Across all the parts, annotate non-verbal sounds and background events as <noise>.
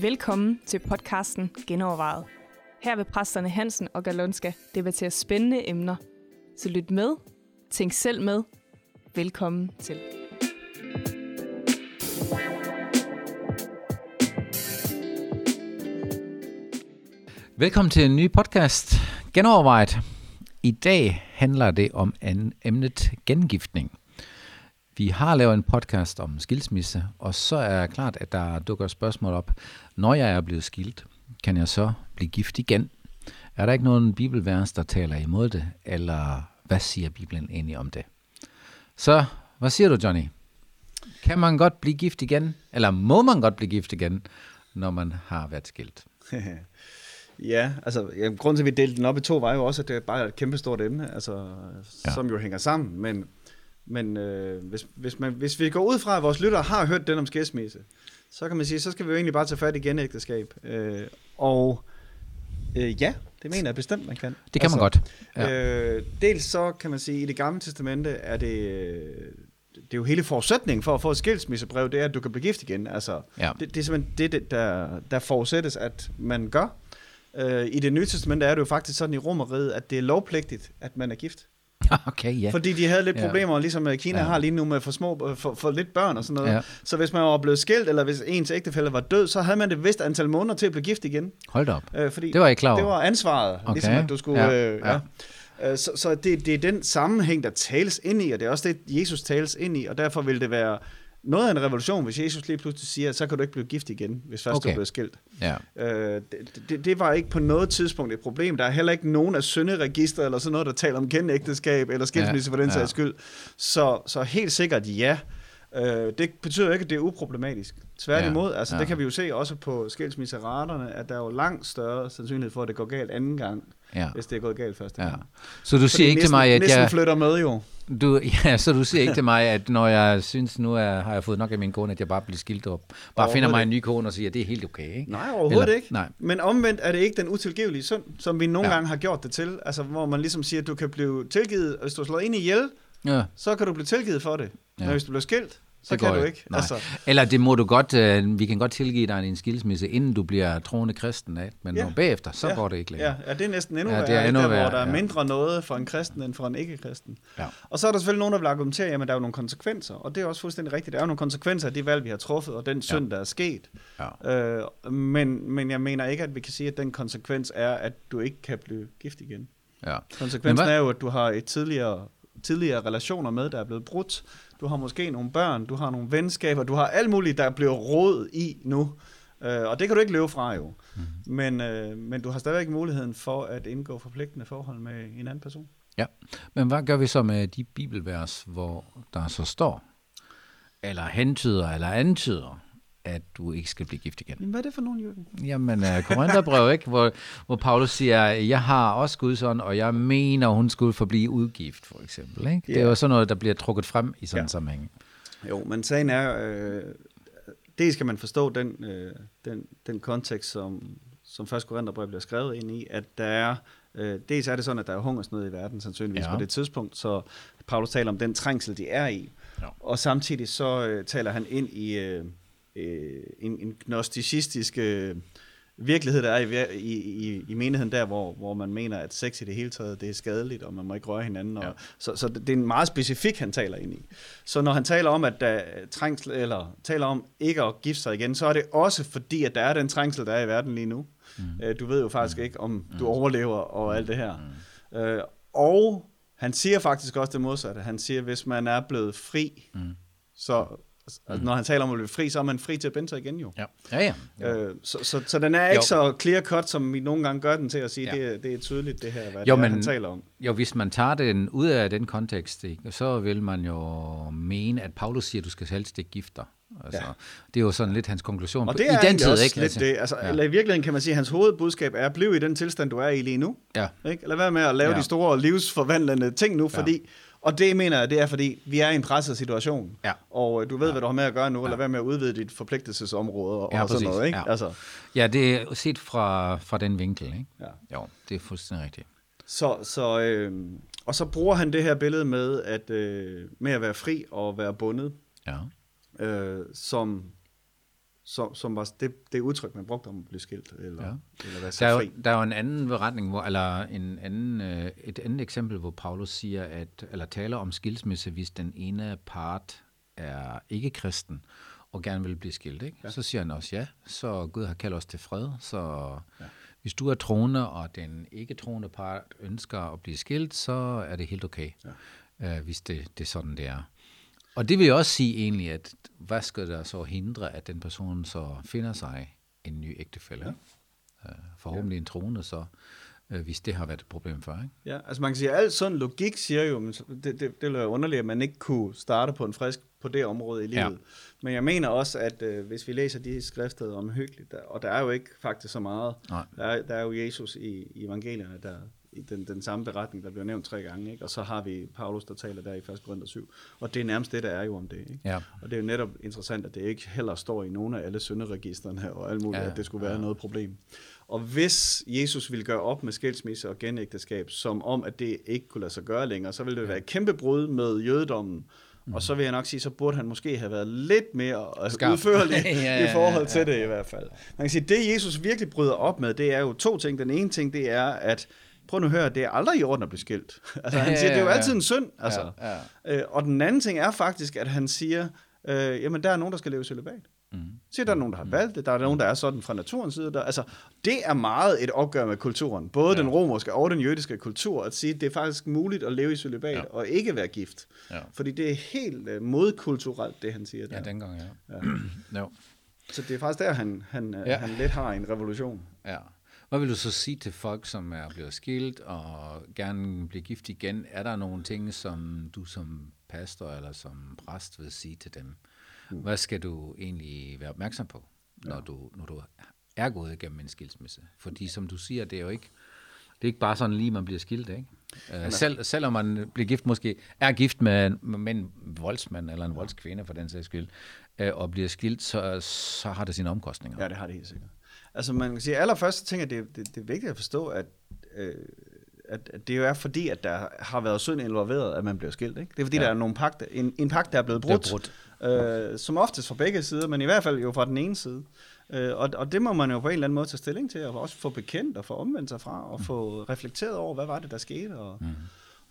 Velkommen til podcasten Genovervejet. Her vil præsterne Hansen og Galonska debattere spændende emner. Så lyt med, tænk selv med. Velkommen til. Velkommen til en ny podcast, Genovervejet. I dag handler det om en emnet gengiftning. Vi har lavet en podcast om skilsmisse, og så er det klart, at der dukker spørgsmål op. Når jeg er blevet skilt, kan jeg så blive gift igen? Er der ikke nogen bibelvers, der taler imod det, eller hvad siger Bibelen egentlig om det? Så, hvad siger du, Johnny? Kan man godt blive gift igen, eller må man godt blive gift igen, når man har været skilt? <laughs> Ja, altså ja, grunden til, at vi delte den op i to, var jo også, at det er bare et kæmpestort emne, altså, ja. som jo hænger sammen. Men, men øh, hvis, hvis, man, hvis vi går ud fra, at vores lyttere har hørt den om skilsmisse, så kan man sige, så skal vi jo egentlig bare tage fat i genægteskab. Øh, og øh, ja, det mener jeg bestemt, man kan. Det kan altså, man godt. Ja. Øh, dels så kan man sige, at i det gamle testamente er det det er jo hele forudsætningen for at få et skilsmissebrev, det er, at du kan blive gift igen. Altså, Ja. det, det er simpelthen det, der, der forudsættes, at man gør. Øh, I det nye testament er det jo faktisk sådan i romeriet, at det er lovpligtigt, at man er gift. <laughs> Okay, ja. Fordi de havde lidt Ja. problemer, ligesom øh, Kina Ja. har lige nu med for, små, for, for lidt børn og sådan noget. Ja. Så hvis man var blevet skilt, eller hvis ens ægtefælle var død, så havde man det vist antal måneder til at blive gift igen. Hold op. Øh, fordi Det var ikke klar over. det var ansvaret, Okay. ligesom at du skulle... Ja, Ja, øh, ja. ja. Øh, Så, så det, det er den sammenhæng, der tales ind i, og det er også det, Jesus tales ind i, og derfor vil det være noget af en revolution, hvis Jesus lige pludselig siger, så kan du ikke blive gift igen, hvis først okay. du er blevet skilt. Ja. Øh, det, det, det var ikke på noget tidspunkt et problem. Der er heller ikke nogen af synderegister eller sådan noget, der taler om genægteskab eller skilsmisse Ja, for den ja. sags skyld. Så, så helt sikkert ja. Øh, det betyder ikke, at det er uproblematisk. Tværtimod, Ja, altså ja. det kan vi jo se også på skilsmisseraterne, at der er jo langt større sandsynlighed for, at det går galt anden gang, ja. hvis det er gået galt første ja. gang. Så du siger Fordi ikke til næsten, mig, at næsten jeg... flytter med jo. Du, <laughs> ja, så du siger ikke til mig, at når jeg synes, nu er, har jeg fået nok af min kone, at jeg bare bliver skilt op. Bare finder mig en ny kone og siger, at det er helt okay, ikke? Nej, overhovedet Eller- ikke. nej. Men omvendt er det ikke den utilgivelige synd, som vi nogle Ja. gange har gjort det til. Altså, hvor man ligesom siger, at du kan blive tilgivet, og hvis du slår ind i ihjel, Ja. så kan du blive tilgivet for det. Ja. Men hvis du bliver skilt, så Det kan du ikke. ikke. Nej. Altså, Eller det må du godt, øh, vi kan godt tilgive dig en skilsmisse, inden du bliver troende kristen af, men Ja. når bagefter, så ja, går det ikke længere. Ja, ja, det er næsten endnu Ja, ja, det er værre, endnu der, værre, hvor der er ja. mindre noget for en kristen end for en ikke-kristen. Ja. Og så er der selvfølgelig nogen, der vil argumentere, jamen der er jo nogle konsekvenser, og det er også fuldstændig rigtigt. Der er jo nogle konsekvenser af de valg, vi har truffet, og den synd, der er sket. Ja. Øh, men, men jeg mener ikke, at vi kan sige, at den konsekvens er, at du ikke kan blive gift igen. Ja. Konsekvensen hvad- er jo, at du har et tidligere, tidligere relationer med, der er blevet brudt. Du har måske nogle børn, du har nogle venskaber, du har alt muligt, der bliver råd i nu. Øh, og det kan du ikke løbe fra jo. Mhm. Mm. Men, øh, men du har stadigvæk muligheden for at indgå forpligtende forhold med en anden person. ja. Men hvad gør vi så med de bibelvers, hvor der så står, eller hentyder, eller antyder, at du ikke skal blive gift igen? Jamen, hvad er det for nogen, Jørgen? Jamen, uh, Korintherbrev, ikke? Hvor, hvor Paulus siger, jeg har også Guds ånd, og jeg mener, hun skulle forblive udgift, for eksempel. Ikke? Det er jo sådan noget, der bliver trukket frem i sådan en Ja. sammenhæng. Jo, men sagen er, øh, det skal man forstå den, øh, den, den kontekst, som, som først Korintherbrev bliver skrevet ind i, at der er, øh, dels er det sådan, at der er hungersnød i verden, sandsynligvis ja. på det tidspunkt, så Paulus taler om den trængsel, de er i, Ja. og samtidig så øh, taler han ind i øh, øh, en, en gnosticistisk øh, virkelighed, der er i, i, i, i menigheden der, hvor, hvor man mener, at sex i det hele taget, det er skadeligt, og man må ikke røre hinanden. Og, Ja. så, så det er en meget specifik, han taler ind i. Så når han taler om, at der er trængsel, eller taler om ikke at gifte sig igen, så er det også fordi, at der er den trængsel, der er i verden lige nu. Mm. Øh, du ved jo faktisk ikke, om du overlever og alt det her. Mm. Øh, og han siger faktisk også det modsatte. Han siger, hvis man er blevet fri, mm. så altså, når han taler om at blive fri, så er man fri til at binde sig igen jo. Ja, ja. ja. Øh, så, så, så den er ikke Jo. så clear cut, som vi nogle gange gør den til at sige, Ja. det, er- det er tydeligt det her, hvad jo, det er, men- han taler om. Jo, hvis man tager den ud af den kontekst, ikke, så vil man jo mene, at Paulus siger, at du skal helst ikke gifte dig. Altså, ja. Det er jo sådan lidt hans konklusion Og det er i den tid, også ikke? lidt det. Altså, ja. eller I virkeligheden kan man sige, at hans hovedbudskab er, at blive i den tilstand, du er i lige nu. Ja. Ikke? Lad være med at lave Ja. de store livsforvandlende ting nu, Ja. fordi, og det mener jeg, det er fordi, vi er i en presset situation. Ja. Og øh, du ved, Ja. hvad du har med at gøre nu, og Ja. være med at udvide dit forpligtelsesområde og, Ja, og sådan præcis. noget. Ikke? Ja. Altså, Ja, det er set fra, fra den vinkel, ikke? ja. Jo, det er fuldstændig rigtigt. Så, så, øh, Og så bruger han det her billede med at, øh, med at være fri og være bundet, Ja. øh, som, som, som var det, det udtryk, man brugte om at blive skilt, eller, Ja. eller være Der er, fri. jo, der er jo en anden beretning, hvor, eller en anden, øh, et andet eksempel, hvor Paulus siger, at, eller taler om skilsmisse, hvis den ene part er ikke kristen og gerne vil blive skilt. Ikke? Ja. Så siger han også ja, så Gud har kaldt os til fred. Så ja. Hvis du er troende, og den ikke troende part ønsker at blive skilt, så er det helt okay, ja. øh, hvis det, det er sådan, det er. Og det vil jo også sige egentlig, at hvad skal der så hindre, at den person så finder sig en ny ægtefælle? Ja. Øh, forhåbentlig en troende så, øh, hvis det har været et problem for. Ikke? Ja, altså man kan sige, at al sådan logik siger jo, men det, det, det ville være underligt, at man ikke kunne starte på en frisk på det område i livet. Ja. Men jeg mener også, at øh, hvis vi læser de skrifter om hyggeligt, der, og der er jo ikke faktisk så meget, Nej. der er, der er jo Jesus i, i evangelierne, der i den, den samme beretning, der bliver nævnt tre gange, ikke? og så har vi Paulus, der taler der i 1. Korinther 7, og det er nærmest det, der er jo om det. Ikke? Ja. Og det er jo netop interessant, at det ikke heller står i nogen af alle synderegisterne og alt muligt, Ja, at det skulle være ja. noget problem. Og hvis Jesus ville gøre op med skilsmisse og genægteskab, som om, at det ikke kunne lade sig gøre længere, så ville det være et kæmpe brud med jødedommen. Og så vil jeg nok sige, så burde han måske have været lidt mere altså, Skarp. udførlig Ja, <laughs> ja, ja, i forhold ja. til det i hvert fald. Man kan sige, det Jesus virkelig bryder op med, det er jo to ting. Den ene ting, det er, at prøv nu at høre, det er aldrig i orden at blive skilt. <laughs> altså han siger, det er jo Ja, ja, ja. altid en synd. Altså. Ja, ja. Øh, og den anden ting er faktisk, at han siger, øh, jamen der er nogen, der skal leve celibat. Mm. Så der er nogen, der har valgt det, der er nogen, der er sådan fra naturens side. Der, altså, det er meget et opgør med kulturen. Både ja. den romerske og den jødiske kultur, at sige, at det er faktisk muligt at leve i celibat Ja. og ikke være gift. Ja. Fordi det er helt uh, modkulturelt, det han siger der. Ja, dengang, ja. Ja. <clears throat> jo. Så det er faktisk der, han, han, Ja. ja. han lidt har en revolution. ja. Hvad vil du så sige til folk, som er blevet skilt og gerne bliver gift igen? Er der nogle ting, som du som pastor eller som præst vil sige til dem? Hvad skal du egentlig være opmærksom på, når, du, når du er gået igennem en skilsmisse? Fordi som du siger, det er jo ikke, det er ikke bare sådan lige, man bliver skilt, ikke? Uh, selv, selvom man bliver gift, måske er gift med, med en voldsmand eller en voldskvinde for den sags skyld, uh, og bliver skilt, så, så har det sine omkostninger. Ja, det har det helt sikkert. Altså man kan sige, allerførst så tænker jeg, det, det, det er vigtigt at forstå, at, øh, at, at det jo er fordi, at der har været synd involveret, at man bliver skilt. Ikke? Det er fordi, Ja. der er nogle pagt, en, en pagt, der er blevet Det er brudt. Øh, som oftest fra begge sider, men i hvert fald jo fra den ene side. Øh, og, og det må man jo på en eller anden måde tage stilling til, og også få bekendt og få omvendt sig fra, og få reflekteret over, hvad var det, der skete. Og, mm.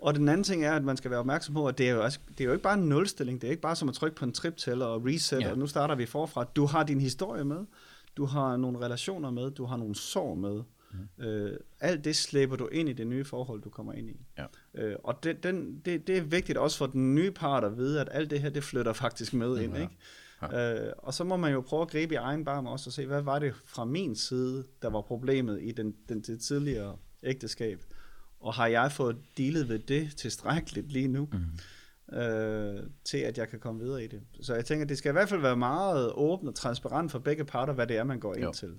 og den anden ting er, at man skal være opmærksom på, at det er jo, også, det er jo ikke bare en nulstilling, det er ikke bare som at trykke på en triptæller og reset, ja. og nu starter vi forfra. Du har din historie med, du har nogle relationer med, du har nogle sår med. Mm. Øh, alt det slæber du ind i det nye forhold, du kommer ind i. Ja. Øh, og det, den, det, det er vigtigt også for den nye part at vide, at alt det her, det flytter faktisk med ind. Ja. Ikke? Øh, og så må man jo prøve at gribe i egen barm også og se, hvad var det fra min side, der var problemet i den, den, det tidligere ægteskab. Og har jeg fået dealet ved det tilstrækkeligt lige nu, mm. øh, til at jeg kan komme videre i det. Så jeg tænker, det skal i hvert fald være meget åbent og transparent for begge parter, hvad det er, man går ind Jo. til.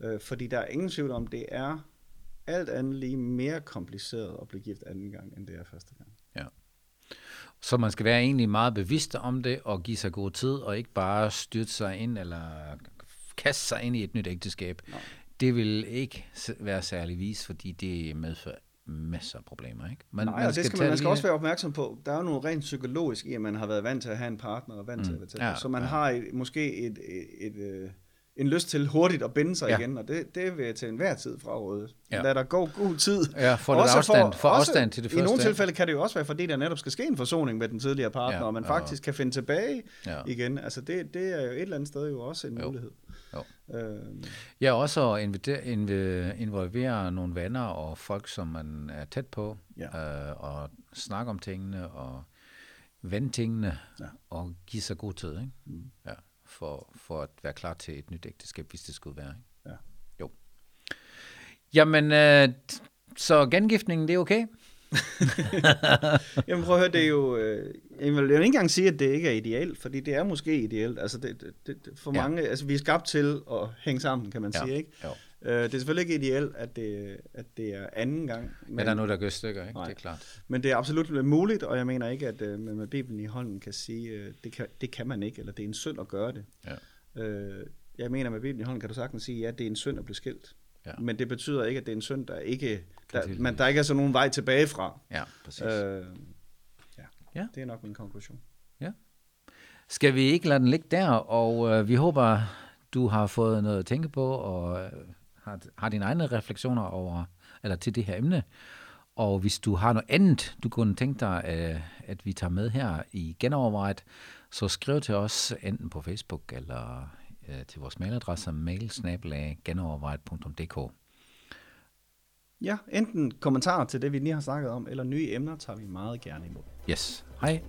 Øh, fordi der er ingen tvivl om, det er alt andet lige mere kompliceret at blive gift anden gang, end det er første gang. Ja. Så man skal være egentlig meget bevidst om det og give sig god tid, og ikke bare styrte sig ind eller kaste sig ind i et nyt ægteskab. Nej. Det vil ikke være særlig vis, fordi det medfører masser af problemer. Ikke? Man, Nej, og det skal man, man skal lige- også være opmærksom på. Der er jo noget rent psykologisk i, at man har været vant til at have en partner og vant til at være tæt. Mm. Ja, så man ja. ja. har et, måske et, et, et, øh, en lyst til hurtigt at binde sig Ja. igen, og det, det vil jeg til enhver tid fraråde. Ja. Lad der gå god tid. Ja, lidt Også afstand, få afstand til det I nogle første. tilfælde kan det jo også være, fordi der netop skal ske en forsoning med den tidligere partner, Ja, og man og- faktisk kan finde tilbage Ja. igen. Altså det, det er jo et eller andet sted jo også en Jo. mulighed. Jo. Øh, Ja, også at inviter- inv- involvere nogle venner og folk, som man er tæt på, Ja. øh, og snakke om tingene og vende tingene Ja. og give sig god tid, ikke? Mm. Ja, for, for at være klar til et nyt ægteskab, hvis det skulle være. Ikke? Ja. Jo. Jamen, øh, så gengiftningen, det er okay? <laughs> Jamen prøv at høre, det er jo... Øh, jeg vil ikke engang sige, at det ikke er ideelt, fordi det er måske ideelt. Altså det, det, det, for ja. mange... Altså vi er skabt til at hænge sammen, kan man Ja. sige, ikke? Jo. Øh, det er selvfølgelig ikke ideelt, at det, at det er anden gang. Men, Men der er noget, der gør stykker, ikke? Nej. Det er klart. men det er absolut muligt, og jeg mener ikke, at øh, man med Bibelen i hånden kan sige, øh, det, kan, det kan man ikke, eller det er en synd at gøre det. Ja. Øh, jeg mener, med Bibelen i hånden kan du sagtens sige, ja, det er en synd at blive skilt. Ja. Men det betyder ikke, at det er en synd, der ikke Der, men der er ikke altså nogen vej tilbage fra. Ja, præcis. Øh, ja. Ja. ja, det er nok min konklusion. Skal vi ikke lade den ligge der, og øh, vi håber, du har fået noget at tænke på, og øh, har, har dine egne refleksioner over, eller til det her emne. Og hvis du har noget andet, du kunne tænke dig, øh, at vi tager med her i genovervejet, så skriv til os enten på Facebook eller øh, til vores mailadresse mailsnabelag.genovervejet.dk. Ja, enten kommentarer til det, vi lige har snakket om, eller nye emner tager vi meget gerne imod. Yes. Hej.